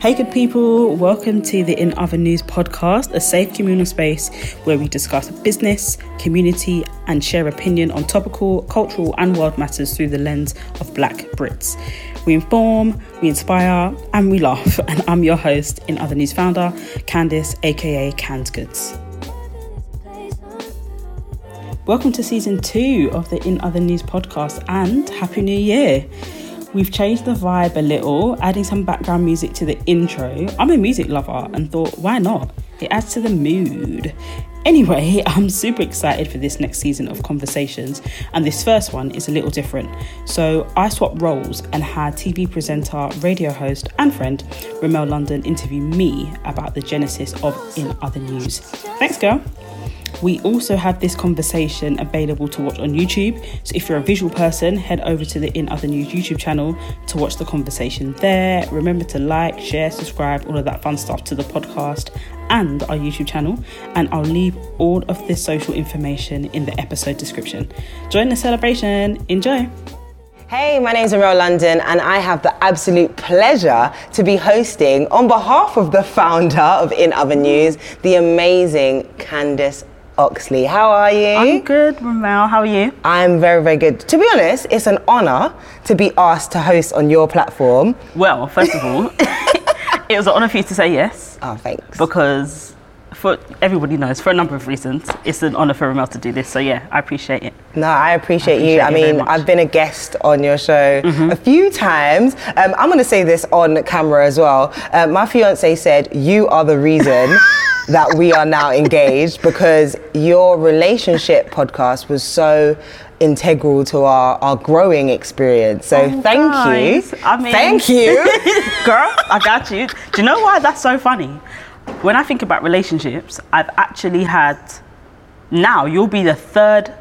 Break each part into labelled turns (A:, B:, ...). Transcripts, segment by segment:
A: Hey, good people, welcome to the In Other News podcast, a safe communal space where we discuss business, community, and share opinion on topical, cultural, and world matters through the lens of Black Brits. We inform, we inspire, and we laugh. And I'm your host, In Other News founder, Candice, aka Canned Goods. Welcome to season two of the In Other News podcast, and Happy New Year! We've changed the vibe a little, adding some background music to the intro. I'm a music lover and thought, why not? It adds to the mood. Anyway, I'm super excited for this next season of conversations, and this first one is a little different. So, I swapped roles and had TV presenter, radio host, and friend Remel London interview me about the genesis of In Other News. Thanks, girl. We also have this conversation available to watch on YouTube. So if you're a visual person, head over to the In Other News YouTube channel to watch the conversation there. Remember to like, share, subscribe, all of that fun stuff to the podcast and our YouTube channel. And I'll leave all of this social information in the episode description. Join the celebration. Enjoy.
B: Hey, my name's Remel London, and I have the absolute pleasure to be hosting, on behalf of the founder of In Other News, the amazing Candice Oxley. How are you?
A: I'm good, Remel. How are you?
B: I'm very, very good. To be honest, it's an honor to be asked to host on your platform.
A: Well, first of all, it was an honor for you to say yes.
B: Oh, thanks.
A: Because for everybody knows, for a number of reasons, it's an honor for Remel to do this. So yeah, I appreciate it.
B: No, I appreciate,
A: I appreciate
B: you. I mean.
A: Mm-hmm.
B: I've been a guest on your show a few times. Um, I'm going to say this on camera as well. Uh, my fiance said, You are the reason that we are now engaged because your relationship podcast was so integral to our, our growing experience. So
A: Oh,
B: thank
A: guys,
B: you.
A: I mean-
B: thank you.
A: Girl, I got you. Do you know why that's so funny? When I think about relationships, I've actually had now you'll be the third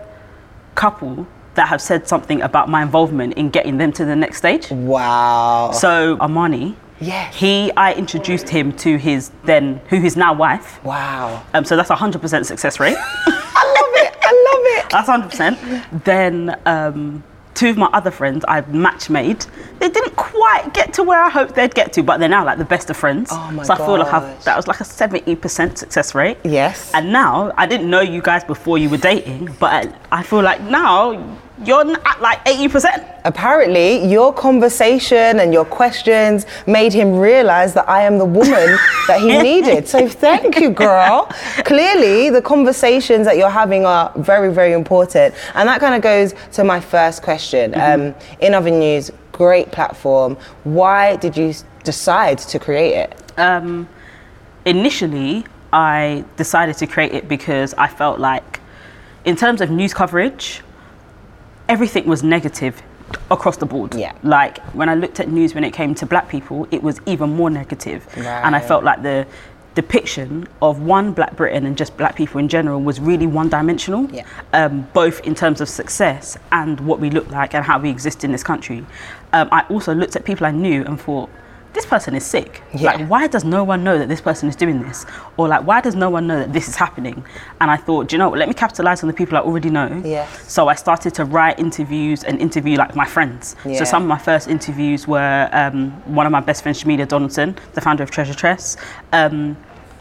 A: couple that have said something about my involvement in getting them to the next stage.
B: wow.
A: So Armani,
B: Yes.
A: he I introduced him to his then who his now wife.
B: wow.
A: Um, so that's a hundred percent success rate.
B: I love it. I love it.
A: That's hundred percent. Then um, two of my other friends I've match made. They didn't quite get to where I hoped they'd get to, but they're now like the best of friends.
B: Oh my
A: so I feel like I've, that was like a seventy percent success rate.
B: Yes.
A: And now I didn't know you guys before you were dating, but I, I feel like now you're at like eighty percent.
B: Apparently, your conversation and your questions made him realize that I am the woman that he needed. So, thank you, girl. Clearly, the conversations that you're having are very, very important. And that kind of goes to my first question. Um, in other news, great platform. Why did you decide to create it?
A: um, initially I decided to create it because I felt like, in terms of news coverage, everything was negative across the board.
B: Yeah.
A: Like when I looked at news when it came to black people, it was even more negative. Right. And I felt like the depiction of one black Britain and just black people in general was really one dimensional.
B: Yeah.
A: Um, both in terms of success and what we look like and how we exist in this country. Um, I also looked at people I knew and thought, this person is sick.
B: Yeah.
A: Like, why does no one know that this person is doing this? Or like, why does no one know that this is happening? And I thought, you know what? Let me capitalize on the people I already know.
B: Yes.
A: So I started to write interviews and interview like my friends.
B: Yeah.
A: So some of my first interviews were um, one of my best friends, Jamelia Donaldson, the founder of Treasure Tress, um,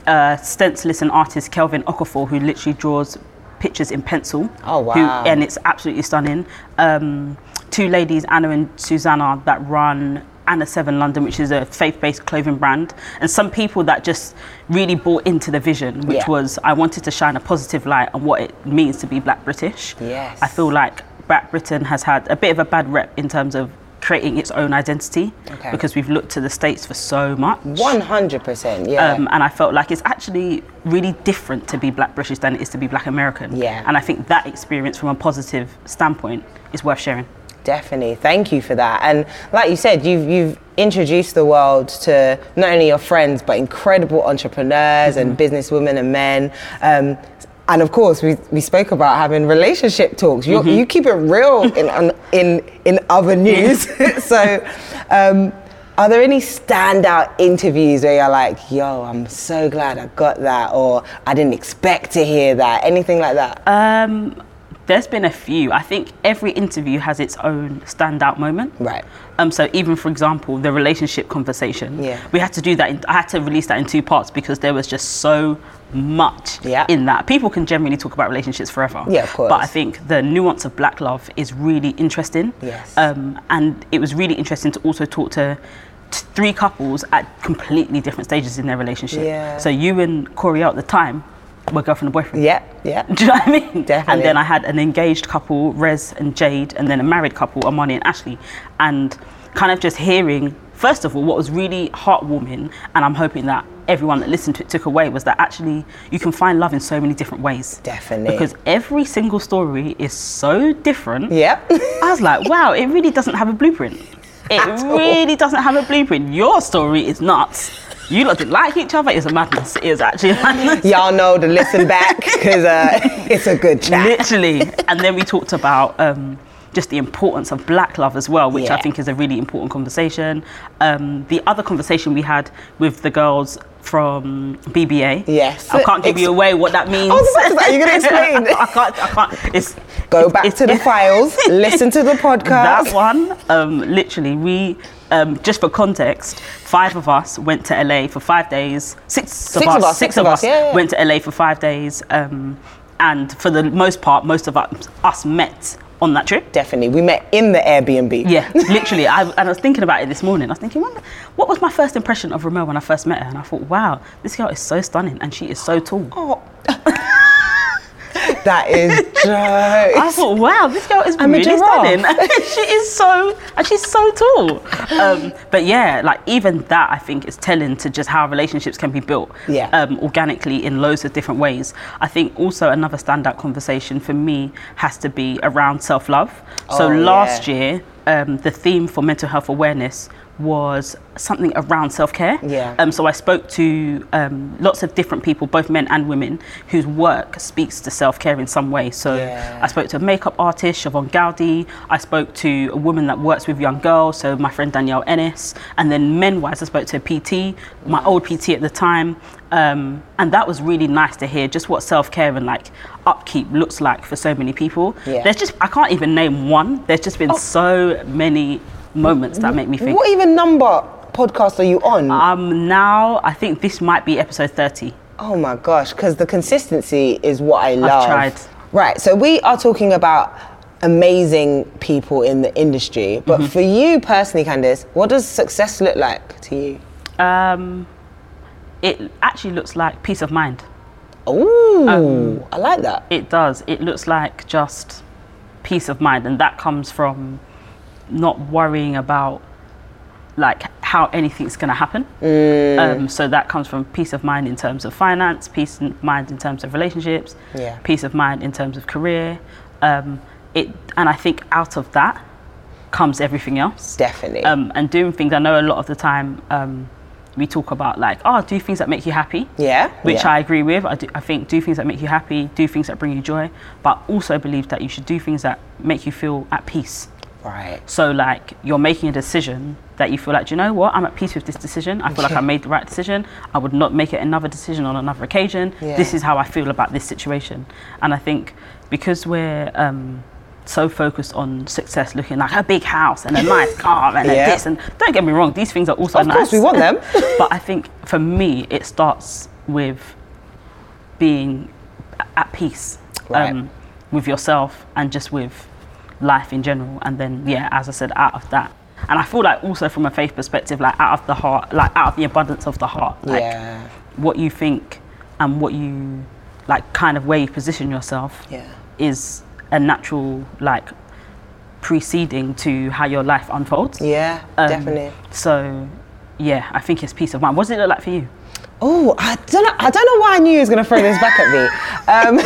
A: uh, stencilist and artist Kelvin Okafor, who literally draws pictures in pencil.
B: Oh,
A: who-
B: wow.
A: and it's absolutely stunning. Um, two ladies, Anna and Susanna, that run Anna Seven London, which is a faith-based clothing brand, and some people that just really bought into the vision, which
B: Yeah.
A: was I wanted to shine a positive light on what it means to be Black British.
B: Yes.
A: I feel like Black Britain has had a bit of a bad rep in terms of creating its own identity
B: Okay.
A: because we've looked to the states for so much.
B: 100%. Yeah.
A: Um, and I felt like it's actually really different to be Black British than it is to be Black American.
B: Yeah.
A: And I think that experience from a positive standpoint is worth sharing.
B: Definitely. Thank you for that. And like you said, you've you've introduced the world to not only your friends but incredible entrepreneurs and businesswomen and men. Um, and of course, we, we spoke about having relationship talks. You, you keep it real in in in other news. so, um, are there any standout interviews where you're like, "Yo, I'm so glad I got that," or "I didn't expect to hear that"? Anything like that?
A: Um, There's been a few. I think every interview has its own standout moment.
B: Right.
A: Um, so even for example, the relationship conversation.
B: Yeah.
A: We had to do that. In, I had to release that in two parts because there was just so much
B: Yeah.
A: in that. People can generally talk about relationships forever.
B: Yeah, of course.
A: But I think the nuance of black love is really interesting.
B: Yes.
A: Um, and it was really interesting to also talk to three couples at completely different stages in their relationship.
B: Yeah.
A: So you and Corey at the time were girlfriend and boyfriend.
B: Yeah, yeah.
A: Do you know what I mean?
B: Definitely.
A: And then I had an engaged couple, Rez and Jade, and then a married couple, Amani and Ashley. And kind of just hearing, first of all, what was really heartwarming, and I'm hoping that everyone that listened to it took away, was that actually you can find love in so many different ways.
B: Definitely.
A: Because every single story is so different.
B: Yep.
A: I was like, wow, it really doesn't have a blueprint. It
B: At all.
A: really doesn't have a blueprint. Your story is nuts. You lot didn't like each other. It's a madness. It is actually a madness.
B: Y'all know to listen back because uh, it's a good chat.
A: Literally. and then we talked about um, just the importance of black love as well, which I think is a really important conversation. Um, the other conversation we had with the girls from BBA.
B: Yes.
A: I can't give
B: Ex-
A: you away what that means.
B: I was about to say, are you gonna explain?
A: I can't. I can't. It's
B: Go back to the files, listen to the podcast.
A: that one, um, literally, we, um, just for context, five of us went to LA for five days. Six,
B: Six of us,
A: six of us
B: yeah, yeah.
A: went to LA for five days. Um, and for the most part, most of us, us met on that trip.
B: Definitely. We met in the Airbnb.
A: Yeah, literally. I, and I was thinking about it this morning. I was thinking, what, what was my first impression of Remel when I first met her? And I thought, wow, this girl is so stunning and she is so tall.
B: Oh. that is
A: I thought, wow, this girl is
B: I'm
A: really stunning. she is so, and she's so tall. Um, but yeah, like even that, I think is telling to just how relationships can be built
B: Yeah.
A: um, organically in loads of different ways. I think also another standout conversation for me has to be around self love. So
B: Oh,
A: last
B: yeah.
A: year, um, the theme for mental health awareness was something around self care.
B: Yeah.
A: Um, so I spoke to um, lots of different people, both men and women, whose work speaks to self care in some way. So
B: Yeah.
A: I spoke to a makeup artist, Siobhan Gowdy. I spoke to a woman that works with young girls, so my friend Danielle Ennis. And then men wise, I spoke to a PT, my old PT at the time. Um, and that was really nice to hear just what self care and like upkeep looks like for so many people.
B: Yeah.
A: There's just, I can't even name one. There's just been so many moments that make me think.
B: What even number podcast are you on?
A: Um, now I think this might be episode 30.
B: Oh my gosh, because the consistency is what I love.
A: tried.
B: Right, so we are talking about amazing people in the industry, but
A: Mm-hmm.
B: for you personally, Candice, what does success look like to you?
A: Um, it actually looks like peace of mind.
B: Oh,
A: Um,
B: I like that.
A: It does. It looks like just peace of mind, and that comes from not worrying about like how anything's going to happen.
B: Mm.
A: Um, so that comes from peace of mind in terms of finance, peace of mind in terms of relationships,
B: Yeah.
A: peace of mind in terms of career. Um, it, and I think out of that comes everything else.
B: Definitely.
A: Um, and doing things. I know a lot of the time um, we talk about like, oh, do things that make you happy
B: yeah.
A: which
B: yeah.
A: I agree with. I, do, I think do things that make you happy, do things that bring you joy, but also believe that you should do things that make you feel at peace.
B: Right.
A: So, like, you're making a decision that you feel like, do you know what? I'm at peace with this decision. I feel like I made the right decision. I would not make it another decision on another occasion.
B: Yeah.
A: This is how I feel about this situation. And I think because we're um, so focused on success, looking like a big house and a nice car and
B: Yeah.
A: a this, and don't get me wrong, these things are also
B: Of
A: nice.
B: course, we want them.
A: but I think for me, it starts with being at peace
B: Right.
A: um, with yourself and just with life in general. And then, yeah, as I said, out of that. And I feel like also from a faith perspective, like out of the heart, like out of the abundance of the heart, like
B: yeah.
A: what you think and what you like, kind of where you position yourself
B: Yeah.
A: is a natural like preceding to how your life unfolds.
B: Yeah.
A: Um,
B: definitely.
A: So, yeah, I think it's peace of mind. What does it look like for you?
B: Oh, I don't know. I don't know why I knew he was going to throw this back at me. Um,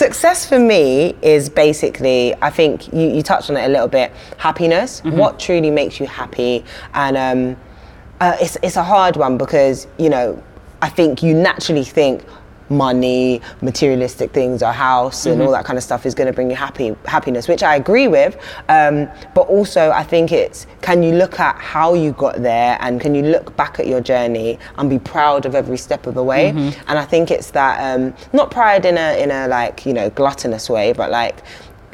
B: success for me is basically, I think you, you touched on it a little bit. Happiness. What truly makes you happy, and um, uh, it's it's a hard one because you know I think you naturally think money, materialistic things, a house, and
A: Mm-hmm.
B: all that kind of stuff is going to bring you happy happiness, which I agree with. Um, but also, I think it's can you look at how you got there, and can you look back at your journey and be proud of every step of the way? And I think it's that um, not pride in a in a like you know gluttonous way, but like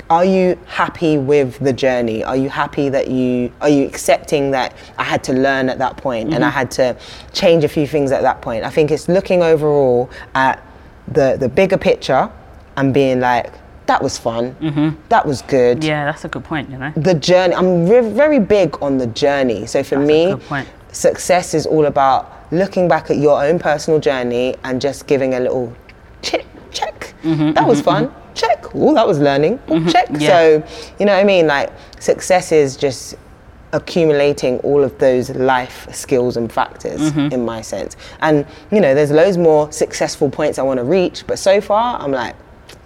B: are you happy with the journey are you happy that you are you accepting that i had to learn at that point and i had to change a few things at that point i think it's looking overall at the the bigger picture and being like that was fun. Mm-hmm. That was good.
A: Yeah, that's a good point, you know?
B: the journey i'm re- very big on the journey. So for
A: That's
B: me success is all about looking back at your own personal journey and just giving a little check. Check that was mm-hmm, fun. check. Oh that was learning. Ooh, check.
A: Mm-hmm, Yeah.
B: so you know what i mean? Like success is just accumulating all of those life skills and factors
A: Mm-hmm.
B: in my sense and you know there's loads more successful points i want to reach but so far i'm like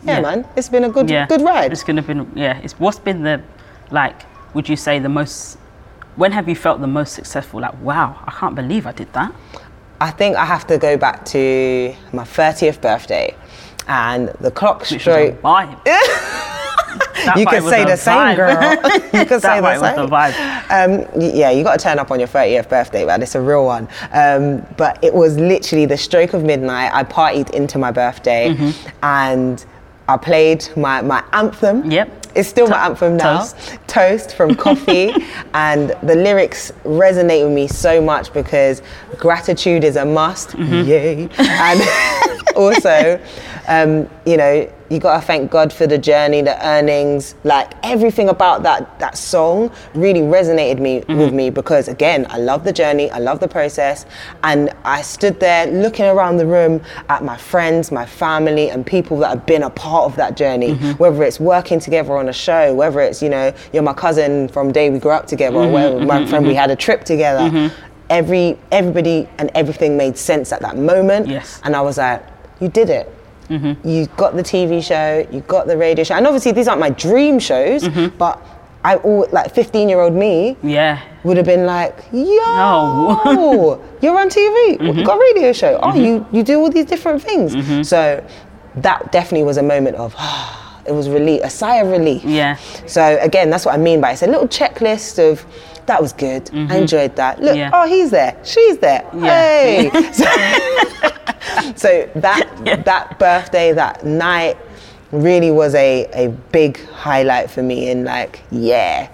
B: yeah,
A: Yeah.
B: man it's been a good
A: Yeah.
B: good ride
A: It's gonna be yeah, it's what's been the like, would you say the most when have you felt the most successful? Like, wow, I can't believe I did that.
B: I think I have to go back to my 30th birthday and the clock
A: Which
B: stroke. You can say the same,
A: vibe.
B: girl. You can say the same.
A: the.
B: Um, yeah, you got to turn up on your 30th birthday, man. It's a real one. Um, but it was literally the stroke of midnight. I partied into my birthday
A: Mm-hmm.
B: and I played my, my anthem.
A: Yep.
B: It's still my anthem now.
A: Toast.
B: Toast from Koffee. and the lyrics resonate with me so much because gratitude is a must.
A: Mm-hmm.
B: Yay. And also, um, you know, you gotta thank God for the journey, the earnings, like everything about that that song really resonated me
A: Mm-hmm.
B: with me because again, I love the journey, I love the process, and I stood there looking around the room at my friends, my family, and people that have been a part of that journey.
A: Mm-hmm.
B: Whether it's working together on a show, whether it's you know you're my cousin from day we grew up together, or whether my friend we had a trip together. Every everybody and everything made sense at that moment.
A: Yes.
B: And I was like, you did it. Mm-hmm. You got the TV show, you got the radio show, and obviously these aren't my dream shows, mm-hmm. but I all like 15 year old me
A: Yeah.
B: would have been like, yo,
A: No.
B: you're on TV,
A: Mm-hmm.
B: you got a radio show, oh, mm-hmm. you you do all these different things. So that definitely was a moment of, it was relief, a sigh of relief.
A: Yeah.
B: So again, that's what I mean by it's a little checklist of that was good. I enjoyed that. Look,
A: Mm-hmm. Yeah.
B: oh, he's there, she's there.
A: Yeah.
B: Hey. so, so that that birthday, that night, really was a a big highlight for me. In like, yeah,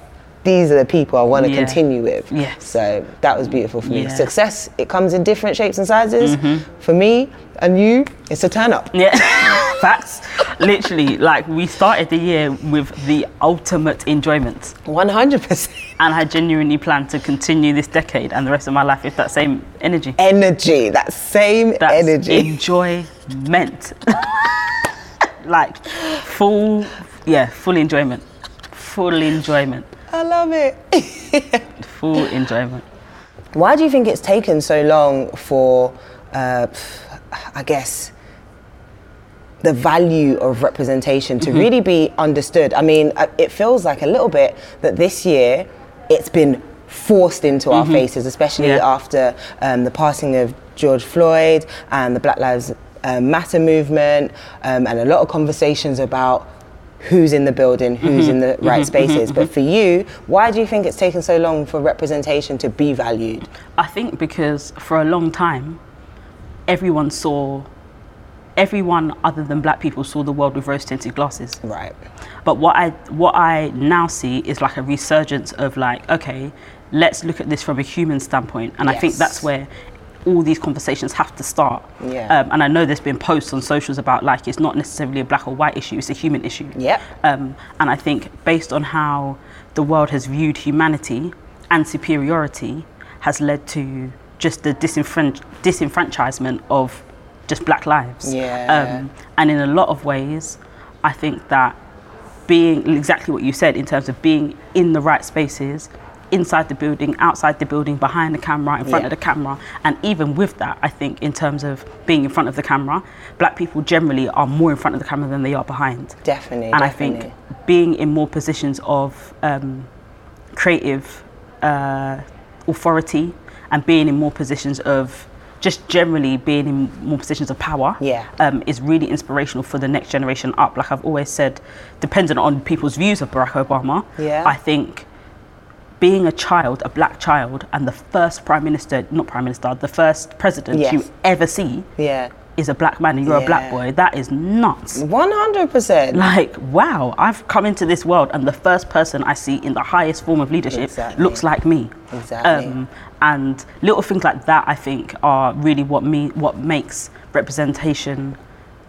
B: these are the people I want to
A: Yeah.
B: continue with.
A: Yes.
B: So that was beautiful for me.
A: Yeah.
B: Success, it comes in different shapes and sizes. Mm-hmm. For me and you, it's a turn up.
A: Yeah, facts. Literally, like we started the year with the ultimate enjoyment,
B: One hundred percent
A: and I genuinely plan to continue this decade and the rest of my life with that same energy.
B: energy. That same
A: That's
B: energy.
A: enjoyment. like full, yeah, full enjoyment, full enjoyment,
B: I love it.
A: full enjoyment.
B: Why do you think it's taken so long for, uh, I guess, the value of representation to really be understood? I mean, uh, it feels like a little bit that this year it's been forced into our faces, especially
A: Yeah.
B: after um, the passing of George Floyd and the Black Lives uh, Matter movement, um, and a lot of conversations about who's in the building, who's mm-hmm. in the right mm-hmm. Mm-hmm. spaces. But for you, why do you think it's taken so long for representation to be valued?
A: I think because for a long time, everyone saw, everyone other than black people saw the world with rose tinted glasses.
B: Right.
A: But what I what I now see is like a resurgence of like, okay, let's look at this from a human standpoint, and I think that's where all these conversations have to start.
B: Yeah.
A: Um, and I know there's been posts on socials about like it's not necessarily a black or white issue; it's a human issue.
B: Yep.
A: Um, and I think based on how the world has viewed humanity and superiority has led to just the disenfranch- disenfranchisement of just black lives.
B: Yeah.
A: Um, and in a lot of ways, I think that being exactly what you said in terms of being in the right spaces, inside the building, outside the building, behind the camera, in front
B: Yeah.
A: of the camera, and even with that, I think in terms of being in front of the camera, black people generally are more in front of the camera than they are behind.
B: Definitely.
A: and
B: definitely.
A: I think being in more positions of um, creative uh, authority and being in more positions of just generally being in more positions of power
B: Yeah.
A: um, is really inspirational for the next generation up. Like I've always said, dependent on people's views of Barack Obama,
B: Yeah.
A: I think being a child, a black child, and the first prime minister, not prime minister, the first president
B: Yes.
A: you ever see
B: Yeah.
A: is a black man and you're a black boy. That is nuts.
B: 100%.
A: Like, wow, I've come into this world and the first person I see in the highest form of leadership
B: Exactly.
A: looks like me. Um,
B: Exactly.
A: and little things like that, I think, are really what me what makes representation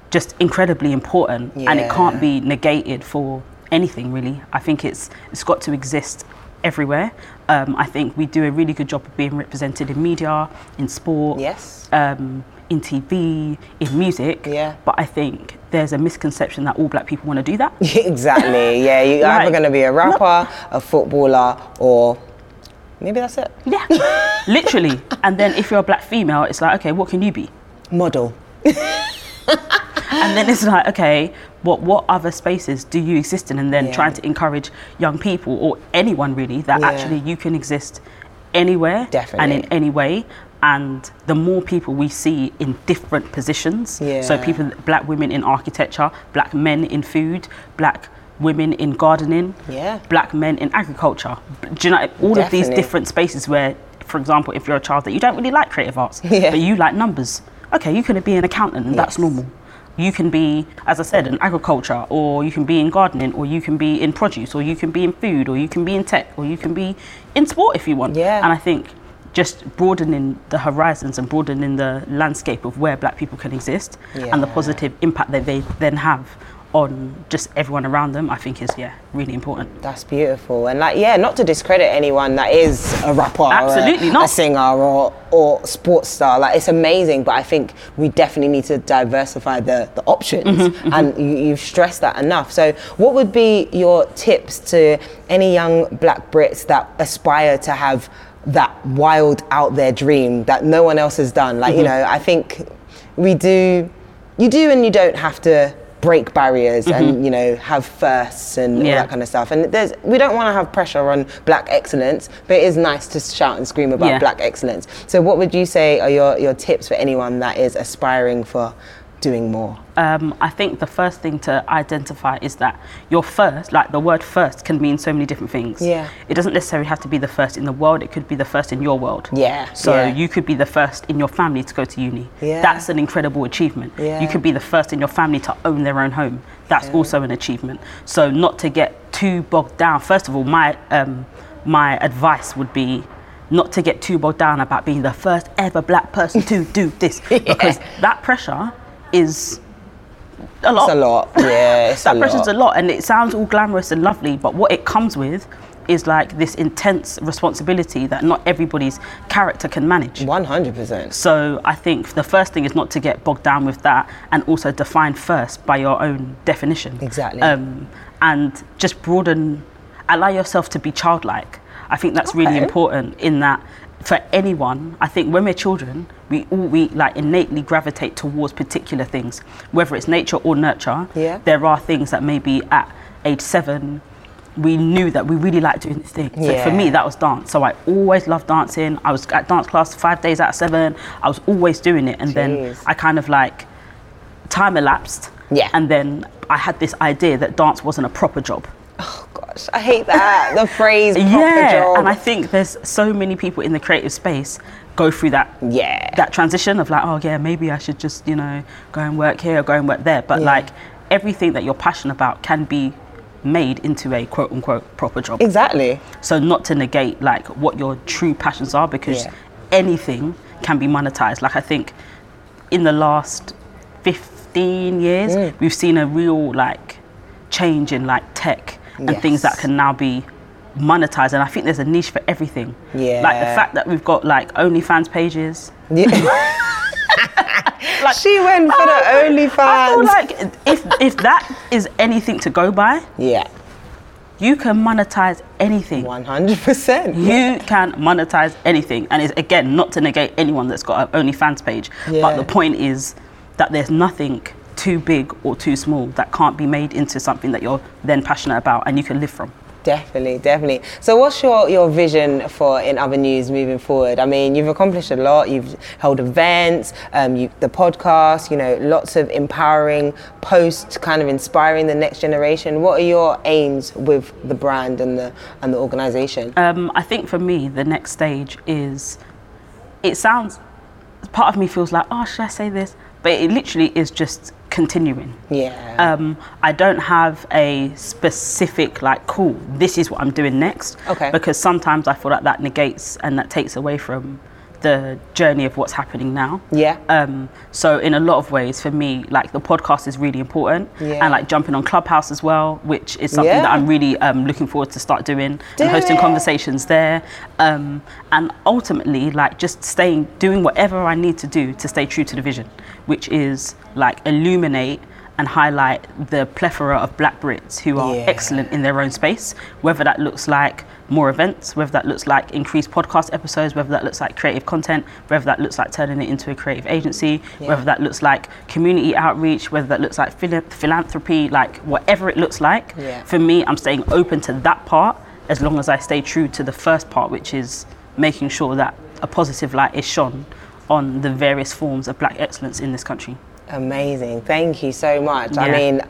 A: just incredibly important, and it can't be negated for anything really. I think it's it's got to exist everywhere. Um, I think we do a really good job of being represented in media, in sport,
B: Yes.
A: um, in TV, in music.
B: Yeah.
A: But I think there's a misconception that all black people want to do that.
B: exactly. Yeah, you're either going to be a rapper, a footballer, or maybe that's it.
A: Yeah, literally. And then if you're a black female, it's like, okay, what can you be?
B: Model.
A: And then it's like, okay, what what other spaces do you exist in? And then
B: Yeah.
A: trying to encourage young people or anyone really that
B: Yeah.
A: actually you can exist anywhere
B: Definitely.
A: and in any way. And the more people we see in different positions,
B: yeah.
A: so people, black women in architecture, black men in food, black women in gardening,
B: Yeah.
A: black men in agriculture. Do you know all of these different spaces where, for example, if you're a child that you don't really like creative arts,
B: Yeah.
A: but you like numbers, okay, you can be an accountant and that's normal. You can be, as I said, in agriculture, or you can be in gardening, or you can be in produce, or you can be in food, or you can be in tech, or you can be in sport if you want.
B: Yeah.
A: And I think just broadening the horizons and broadening the landscape of where black people can exist and the positive impact that they then have on just everyone around them, I think is, yeah, really important.
B: That's beautiful. And like, yeah, not to discredit anyone that is a rapper,
A: Absolutely
B: or a,
A: not.
B: a singer, or or sports star. Like, it's amazing. But I think we definitely need to diversify the the options.
A: Mm-hmm,
B: And you, you've stressed that enough. So, what would be your tips to any young Black Brits that aspire to have that wild out there dream that no one else has done? Like, you
A: Mm-hmm.
B: know, I think we do. You do, and you don't have to break barriers and you know have firsts and all
A: Mm-hmm.
B: That kind of stuff. And there's we don't want to have pressure on black excellence, but it is nice to shout and scream about
A: Yeah.
B: black excellence. So what would you say are your, your tips for anyone that is aspiring for doing more?
A: um, I think the first thing to identify is that your first, like the word first, can mean so many different things.
B: Yeah.
A: It doesn't necessarily have to be the first in the world, it could be the first in your world.
B: Yeah,
A: So
B: yeah.
A: you could be the first in your family to go to uni.
B: Yeah.
A: That's an incredible achievement.
B: Yeah.
A: You could be the first in your family to own their own home. That's also an achievement. So not to get too bogged down. First of all, my um, my advice would be not to get too bogged down about being the first ever black person to do this because that pressure is a lot.
B: It's a lot. Yeah, it's a
A: That pressure's a
B: lot.
A: lot, and it sounds all glamorous and lovely, but what it comes with is like this intense responsibility that not everybody's character can manage.
B: One hundred percent.
A: So I think the first thing is not to get bogged down with that, and also define first by your own definition.
B: Exactly.
A: Um, and just broaden, allow yourself to be childlike. I think that's really important in that for anyone. I think when we're children, we all we like innately gravitate towards particular things, whether it's nature or nurture.
B: Yeah.
A: There are things that maybe at age seven. We knew that we really liked doing this thing. So for me, that was dance. So I always loved dancing. I was at dance class five days out of seven. I was always doing it. And then I kind of like, time elapsed.
B: Yeah.
A: And then I had this idea that dance wasn't a proper job.
B: Oh gosh, I hate that. the phrase proper
A: yeah.
B: job.
A: And I think there's so many people in the creative space go through that
B: Yeah.
A: that transition of like, oh yeah, maybe I should just, you know, go and work here or go and work there. But
B: Yeah.
A: like everything that you're passionate about can be made into a quote unquote proper job.
B: exactly.
A: So not to negate like what your true passions are because
B: Yeah.
A: anything can be monetized. Like I think in the last 15 years
B: Mm.
A: we've seen a real like change in like tech and things that can now be monetized and I think there's a niche for everything. Yeah. Like the fact that we've got like OnlyFans pages.
B: Yeah.
A: Like
B: she went for the OnlyFans.
A: I feel like if if that is anything to go by,
B: yeah.
A: you can monetize anything.
B: One hundred percent.
A: You can monetize anything, and it's again not to negate anyone that's got an OnlyFans page,
B: Yeah.
A: but the point is that there's nothing too big or too small that can't be made into something that you're then passionate about and you can live from.
B: Definitely, definitely. So, what's your, your vision for In Other News moving forward? I mean, you've accomplished a lot. You've held events, um, you, the podcast, you know, lots of empowering posts, kind of inspiring the next generation. What are your aims with the brand and the and the organisation?
A: Um, I think for me, the next stage is. It sounds. Part of me feels like, oh, should I say this? But it literally is just continuing.
B: Yeah.
A: Um, I don't have a specific like, cool, this is what I'm doing next.
B: Okay.
A: Because sometimes I feel like that negates and that takes away from the journey of what's happening now.
B: Yeah.
A: Um, so in a lot of ways, for me, like the podcast is really important,
B: Yeah.
A: and like jumping on Clubhouse as well, which is something that I'm really um, looking forward to start doing
B: Do
A: and hosting
B: it.
A: conversations there, um, and ultimately like just staying, doing whatever I need to do to stay true to the vision, which is like illuminate and highlight the plethora of Black Brits who are
B: Yeah.
A: excellent in their own space, whether that looks like more events, whether that looks like increased podcast episodes, whether that looks like creative content, whether that looks like turning it into a creative agency,
B: Yeah.
A: whether that looks like community outreach, whether that looks like phila- philanthropy, like whatever it looks like.
B: Yeah.
A: For me, I'm staying open to that part as long as I stay true to the first part, which is making sure that a positive light is shone on the various forms of black excellence in this country.
B: Amazing. Thank you so much. I mean,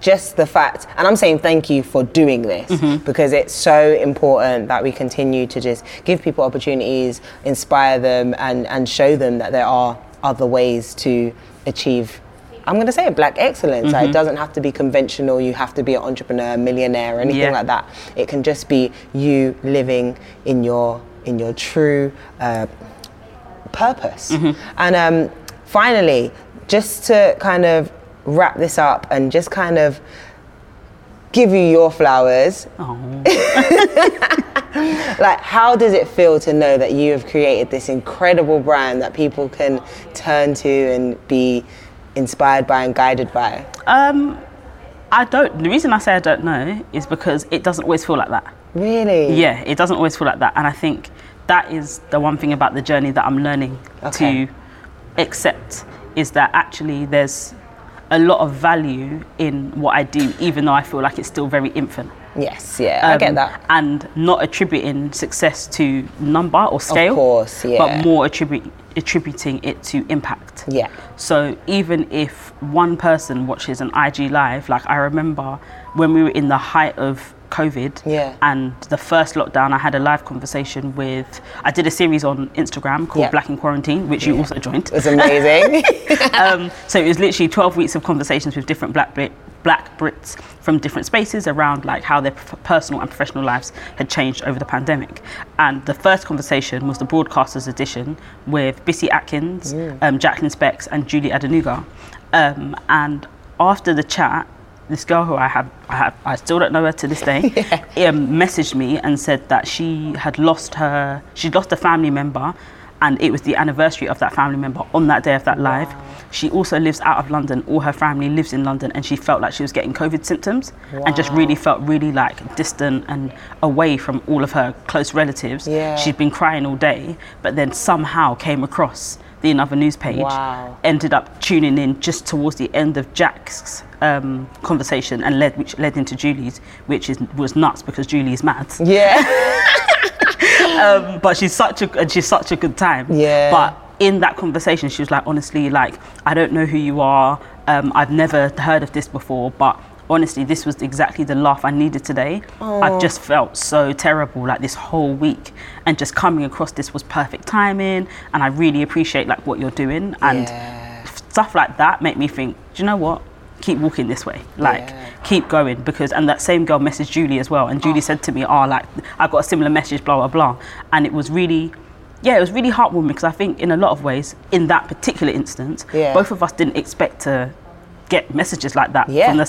B: just the fact, and I'm saying thank you for doing this
A: Mm-hmm.
B: because it's so important that we continue to just give people opportunities, inspire them, and, and show them that there are other ways to achieve. I'm going to say it, black excellence.
A: Mm-hmm.
B: it doesn't have to be conventional. You have to be an entrepreneur, millionaire, or anything
A: Yeah.
B: like that. It can just be you living in your in your true uh, purpose. And um, finally, just to kind of wrap this up and just kind of give you your flowers,
A: Oh.
B: like how does it feel to know that you have created this incredible brand that people can turn to and be inspired by and guided by?
A: Um, I don't. The reason I say I don't know is because it doesn't always feel like that.
B: Really?
A: Yeah, it doesn't always feel like that, and I think that is the one thing about the journey that I'm learning
B: Okay.
A: to accept is that actually there's a lot of value in what I do, even though I feel like it's still very infant.
B: Yes, yeah, I get
A: Um,
B: that.
A: And not attributing success to number or scale, of
B: course, yeah.
A: but more attribute, attributing it to impact.
B: Yeah.
A: So even if one person watches an IG live, like I remember when we were in the height of COVID
B: Yeah.
A: and the first lockdown, I had a live conversation with, I did a series on Instagram called
B: Yeah.
A: Black in Quarantine, which you also joined.
B: It was amazing.
A: um, so it was literally 12 weeks of conversations with different black black Brits from different spaces around like how their personal and professional lives had changed over the pandemic. And the first conversation was the broadcasters edition with Bissy Atkins, um, Jacqueline Specs, and Julie Adenuga. Um, and after the chat, this girl who I have, I have, I still don't know her to this day, um, messaged me and said that she had lost her, she'd lost a family member, and it was the anniversary of that family member on that day of that live. She also lives out of London. All her family lives in London, and she felt like she was getting COVID symptoms, and just really felt really like distant and away from all of her close relatives.
B: Yeah.
A: She'd been crying all day, but then somehow came across the In Other News page.
B: Wow.
A: Ended up tuning in just towards the end of Jack's um, conversation, and led which led into Julie's, which is was nuts because Julie is mad
B: yeah.
A: um, but she's such a and she's such a good time.
B: Yeah.
A: But in that conversation, she was like, honestly, like I don't know who you are. Um, I've never heard of this before, but honestly, this was exactly the laugh I needed today. I oh. just felt so terrible like this whole week, and just coming across this was perfect timing, and I really appreciate like what you're doing and
B: Yeah.
A: stuff like that make me think. Do you know what? Keep walking this way, like
B: Yeah.
A: keep going because. And that same girl messaged Julie as well, and Julie oh. said to me, "Oh, like I got a similar message, blah blah blah," and it was really. Yeah, it was really heartwarming because I think in a lot of ways, in that particular instance,
B: Yeah.
A: both of us didn't expect to get messages like that
B: Yeah.
A: from the,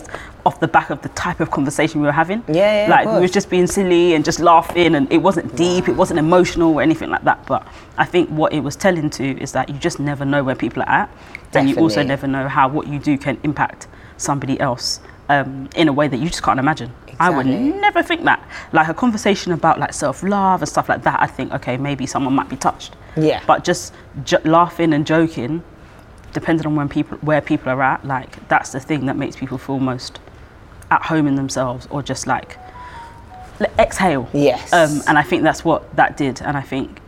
A: off the back of the type of conversation we were having.
B: Yeah, yeah,
A: like we was just being silly and just laughing, and it wasn't deep, it wasn't emotional or anything like that. But I think what it was telling to is that you just never know where people are at, and you also never know how what you do can impact somebody else um, in a way that you just can't imagine. I would never think that. Like a conversation about like self love and stuff like that. I think okay, maybe someone might be touched.
B: Yeah.
A: But just j- laughing and joking, depending on when people where people are at, like that's the thing that makes people feel most at home in themselves, or just like exhale.
B: Yes.
A: Um, and I think that's what that did. And I think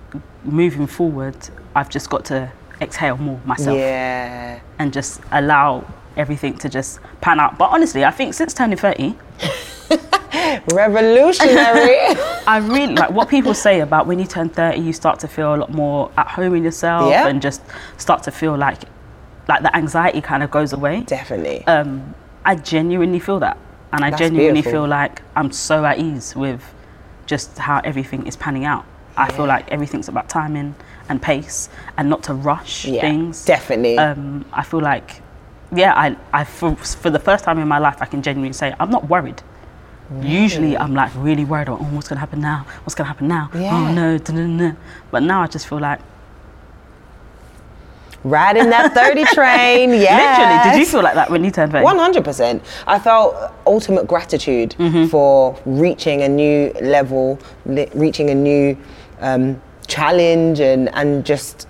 A: moving forward, I've just got to exhale more myself
B: Yeah.
A: and just allow everything to just pan out. But honestly, I think since turning 30,
B: Revolutionary.
A: I really like what people say about when you turn 30, you start to feel a lot more at home in yourself
B: Yeah.
A: and just start to feel like like the anxiety kind of goes away.
B: Definitely.
A: Um, I genuinely feel that. And I
B: That's
A: genuinely
B: beautiful.
A: feel like I'm so at ease with just how everything is panning out. I feel like everything's about timing and pace and not to rush
B: yeah.
A: things.
B: Definitely.
A: um, I feel like, yeah, I, I for, for the first time in my life, I can genuinely say I'm not worried. Usually, I'm like really worried. Oh, what's gonna happen now? What's gonna happen now?
B: Yeah.
A: Oh no, da-da-da. But now I just feel like,
B: Riding that 30 train. Yeah.
A: literally, did you feel like that when you turned 30?
B: 100%. I felt ultimate gratitude
A: Mm-hmm.
B: for reaching a new level, li- reaching a new um, challenge, and, and just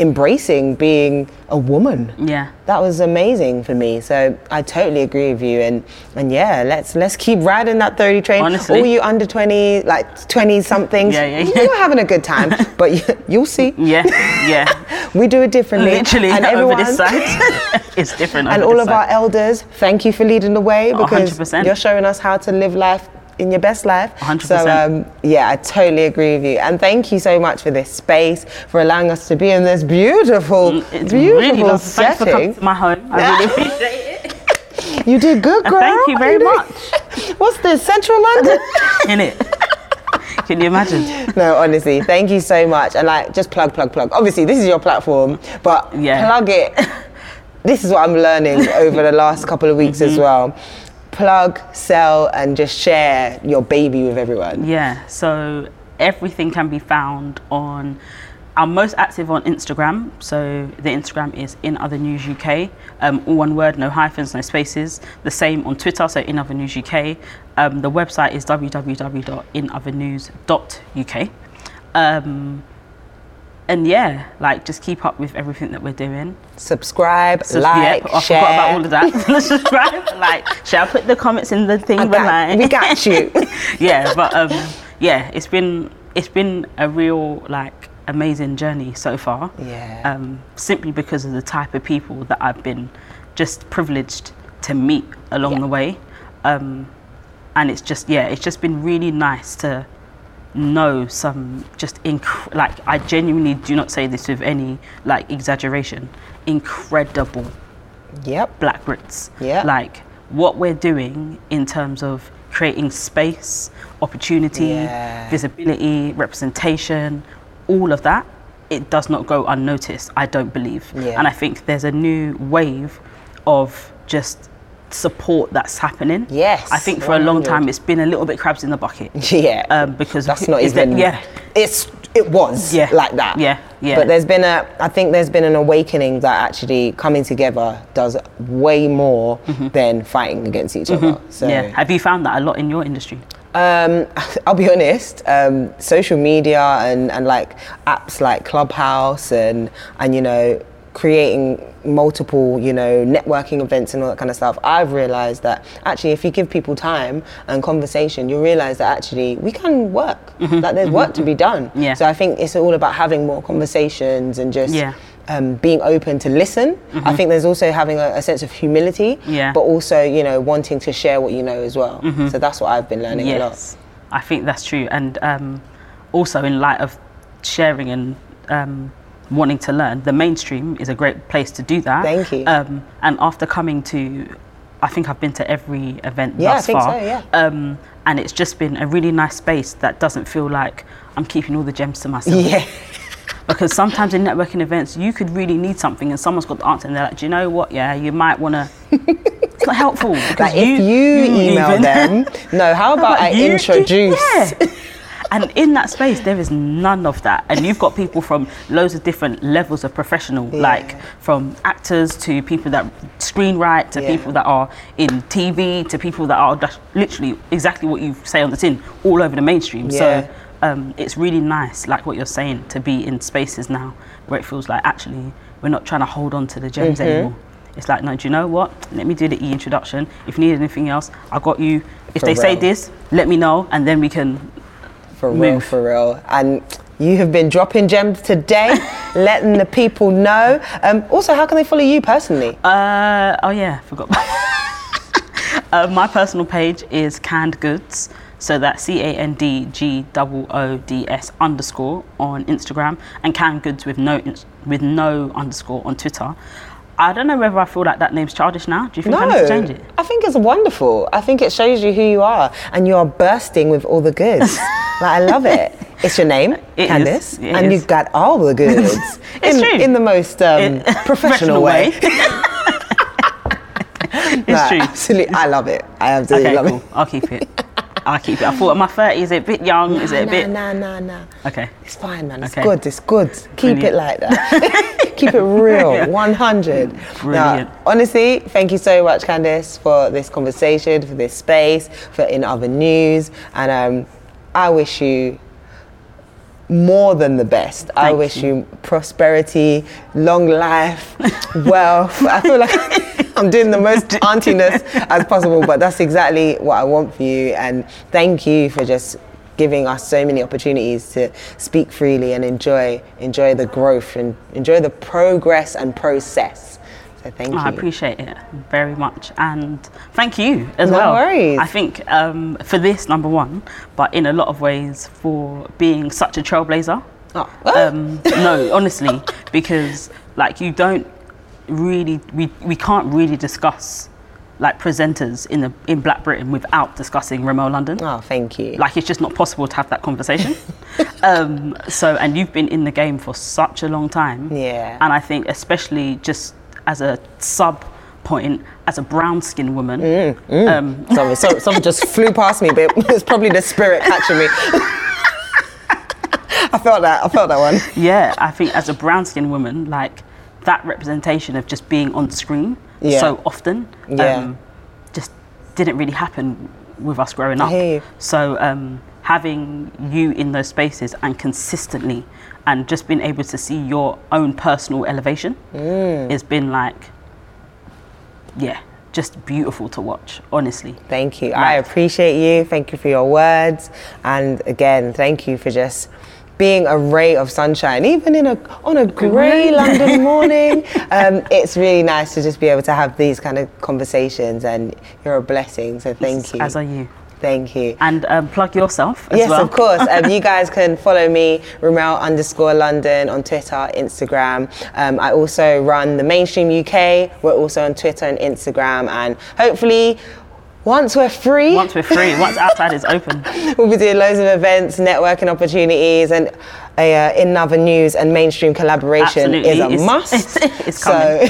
B: embracing being a woman.
A: Yeah.
B: That was amazing for me. So I totally agree with you. And, and yeah, let's let's keep riding that 30 train.
A: Honestly.
B: All you under 20, like 20 somethings,
A: Yeah, yeah, yeah.
B: you're having a good time. but you, you'll see.
A: Yeah, yeah.
B: We do it differently.
A: Literally,
B: and
A: over
B: everyone,
A: this side, it's different.
B: and all of our elders, thank you for leading the way
A: Oh,
B: because
A: 100%.
B: you're showing us how to live life in your best life.
A: 100%.
B: So um, yeah, I totally agree with you. And thank you so much for this space, for allowing us to be in this beautiful,
A: Mm, It's
B: beautiful
A: really lovely. Thanks for coming
B: setting.
A: to my home. I really appreciate it.
B: You did good, girl.
A: Thank you very
B: did-
A: much.
B: What's this, Central London?
A: In it. Can you imagine?
B: no, honestly, thank you so much. And like, just plug, plug, plug. Obviously, this is your platform, but
A: Yeah.
B: plug it. This is what I'm learning over the last couple of weeks
A: Mm-hmm.
B: as well. Plug, sell, and just share your baby with everyone.
A: Yeah. So everything can be found on. I'm most active on Instagram. So the Instagram is in other news UK. Um, all one word, no hyphens, no spaces. The same on Twitter. So in other news UK. Um, the website is www.inothernews.uk. Um, and yeah, like just keep up with everything that we're doing.
B: Subscribe, like,
A: yeah, I
B: share.
A: forgot about all of that. Subscribe, like, shall I put the comments in the thing
B: got-
A: behind?
B: we got you.
A: yeah, but um, yeah, it's been it's been a real like amazing journey so far.
B: Yeah.
A: Um, simply because of the type of people that I've been just privileged to meet along
B: Yeah.
A: the way, um, and it's just yeah, it's just been really nice to know some just inc- like I genuinely do not say this with any like exaggeration, incredible
B: Yep.
A: black Brits.
B: Yeah.
A: Like what we're doing in terms of creating space, opportunity,
B: Yeah.
A: visibility, representation, all of that, it does not go unnoticed, I don't believe.
B: Yeah.
A: And I think there's a new wave of just support that's happening.
B: Yes,
A: I think for a long time it's been a little bit crabs in the bucket.
B: Yeah.
A: Um, because
B: that's not
A: is that-
B: even.
A: yeah.
B: It's it was
A: Yeah.
B: like that.
A: Yeah, yeah.
B: But there's been a. I think there's been an awakening that actually coming together does way more than fighting against each other. So.
A: Mm-hmm. Yeah. Have you found that a lot in your industry?
B: Um, I'll be honest. Um, social media and, and like apps like Clubhouse and and you know creating multiple you know networking events and all that kind of stuff. I've realised that actually, if you give people time and conversation, you realise that actually we can work. That there's work to be done.
A: Mm-hmm. Yeah.
B: So I think it's all about having more conversations and just.
A: Yeah.
B: Um, being open to listen. I think there's also having a, a sense of humility,
A: Mm-hmm. Yeah.
B: but also, you know, wanting to share what you know as well. So that's what I've been learning a lot.
A: Yes, I think that's true. And um, also, in light of sharing and um, wanting to learn, the mainstream is a great place to do that.
B: Thank you.
A: Um, and after coming to, I think I've been to every event
B: Yeah, I
A: thus
B: think
A: far.
B: so, yeah.
A: Um, and it's just been a really nice space that doesn't feel like I'm keeping all the gems to myself.
B: Yeah.
A: Because sometimes in networking events, you could really need something and someone's got the answer and they're like, do you know what? Yeah, you might want to. it's not helpful. Because
B: Like if you, email
A: even-
B: them, no, how about I
A: you-
B: introduce?
A: Yeah. And in that space, there is none of that. And you've got people from loads of different levels of professional, like from actors to people that screenwrite to
B: Yeah.
A: people that are in TV to people that are just literally exactly what you say on the tin, all over the mainstream.
B: Yeah.
A: So um, it's really nice, like what you're saying, to be in spaces now where it feels like actually we're not trying to hold on to the gems
B: Mm-hmm.
A: anymore. It's like, no, do you know what? Let me do the e introduction. If you need anything else, I got you. If
B: For
A: they say this, let me know, and then we can.
B: For real,
A: Move.
B: for real. And you have been dropping gems today, letting the people know. Um, also, how can they follow you personally?
A: Uh, oh yeah, forgot. uh, my personal page is canned goods. So that's C A N D G O O D S underscore on Instagram and canned goods with no with no underscore on Twitter. I don't know whether I feel like that name's childish now. Do you think I need to change it?
B: I think it's wonderful. I think it shows you who you are, and you are bursting with all the goods. like, I love it. It's your name,
A: It is.
B: Candice,
A: It
B: and
A: is.
B: you've got all the goods
A: It's
B: in,
A: true.
B: in the most um,
A: In-
B: professional, way.
A: it's
B: Like,
A: true.
B: Absolutely, I love it. I absolutely
A: Okay,
B: love
A: cool.
B: it.
A: I'll keep it. I'll keep it. I thought in my 30? is it a bit young? Is it a
B: nah,
A: bit?
B: nah, nah, nah.
A: Okay.
B: It's fine, man. It's
A: Okay.
B: good. It's good. Keep it like that. Keep it real. 100.
A: Brilliant.
B: Now, honestly, thank you so much, Candice, for this conversation, for this space, for in other news, and um, I wish you more than the best. I wish
A: you.
B: you prosperity, long life, wealth. I feel like I'm doing the most auntiness as possible, but that's exactly what I want for you. And thank you for just giving us so many opportunities to speak freely and enjoy enjoy the growth and enjoy the progress and process. So thank
A: Oh, I appreciate it very much, and thank you as
B: No
A: well.
B: worries.
A: I think um, for this number one, but in a lot of ways for being such a trailblazer.
B: Oh.
A: Um, no, honestly, because like you don't really, we, we can't really discuss like presenters in the in Black Britain without discussing Remel London.
B: oh, thank you.
A: Like it's just not possible to have that conversation. um, so, and you've been in the game for such a long time.
B: Yeah.
A: And I think, especially just as a sub point, as a brown skinned woman,
B: Mm,
A: um,
B: Sorry, so, something just flew past me, but it's probably the spirit catching me. I felt that. I felt that one.
A: yeah, I think as a brown skinned woman, like that representation of just being on screen
B: Yeah.
A: so often,
B: Yeah.
A: um, just didn't really happen with us growing up. So um, having you in those spaces and consistently, and just being able to see your own personal elevation,
B: Mm.
A: has been like, yeah, just beautiful to watch. Honestly.
B: Thank you. I appreciate you. Thank you for your words. And again, thank you for just being a ray of sunshine, even in a on a grey London morning. Um, it's really nice to just be able to have these kind of conversations, and you're a blessing. So thank you.
A: As are you.
B: Thank you.
A: And um, plug yourself as
B: yes,
A: well.
B: of course. Um, you guys can follow me, Remel underscore London on Twitter, Instagram. Um, I also run the Mainstream UK. We're also on Twitter and Instagram, and hopefully, once we're free,
A: Once we're free, once outside is open.
B: we'll be doing loads of events, networking opportunities, and a, uh, in other news and mainstream collaboration
A: Absolutely.
B: is a
A: It's-
B: must.
A: it's
B: so,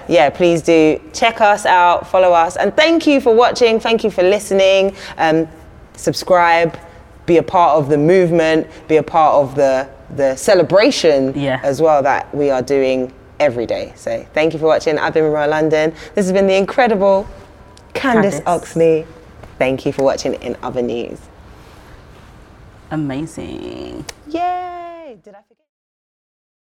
B: yeah, please do check us out, follow us, and thank you for watching. Thank you for listening. Um, subscribe, be a part of the movement, be a part of the the celebration
A: Yeah.
B: as well that we are doing every day. So, thank you for watching. I've been Remel London. This has been the incredible Candice
A: Candice.
B: Oxley. Thank you for watching in other news.
A: Amazing.
B: Yay! Did I?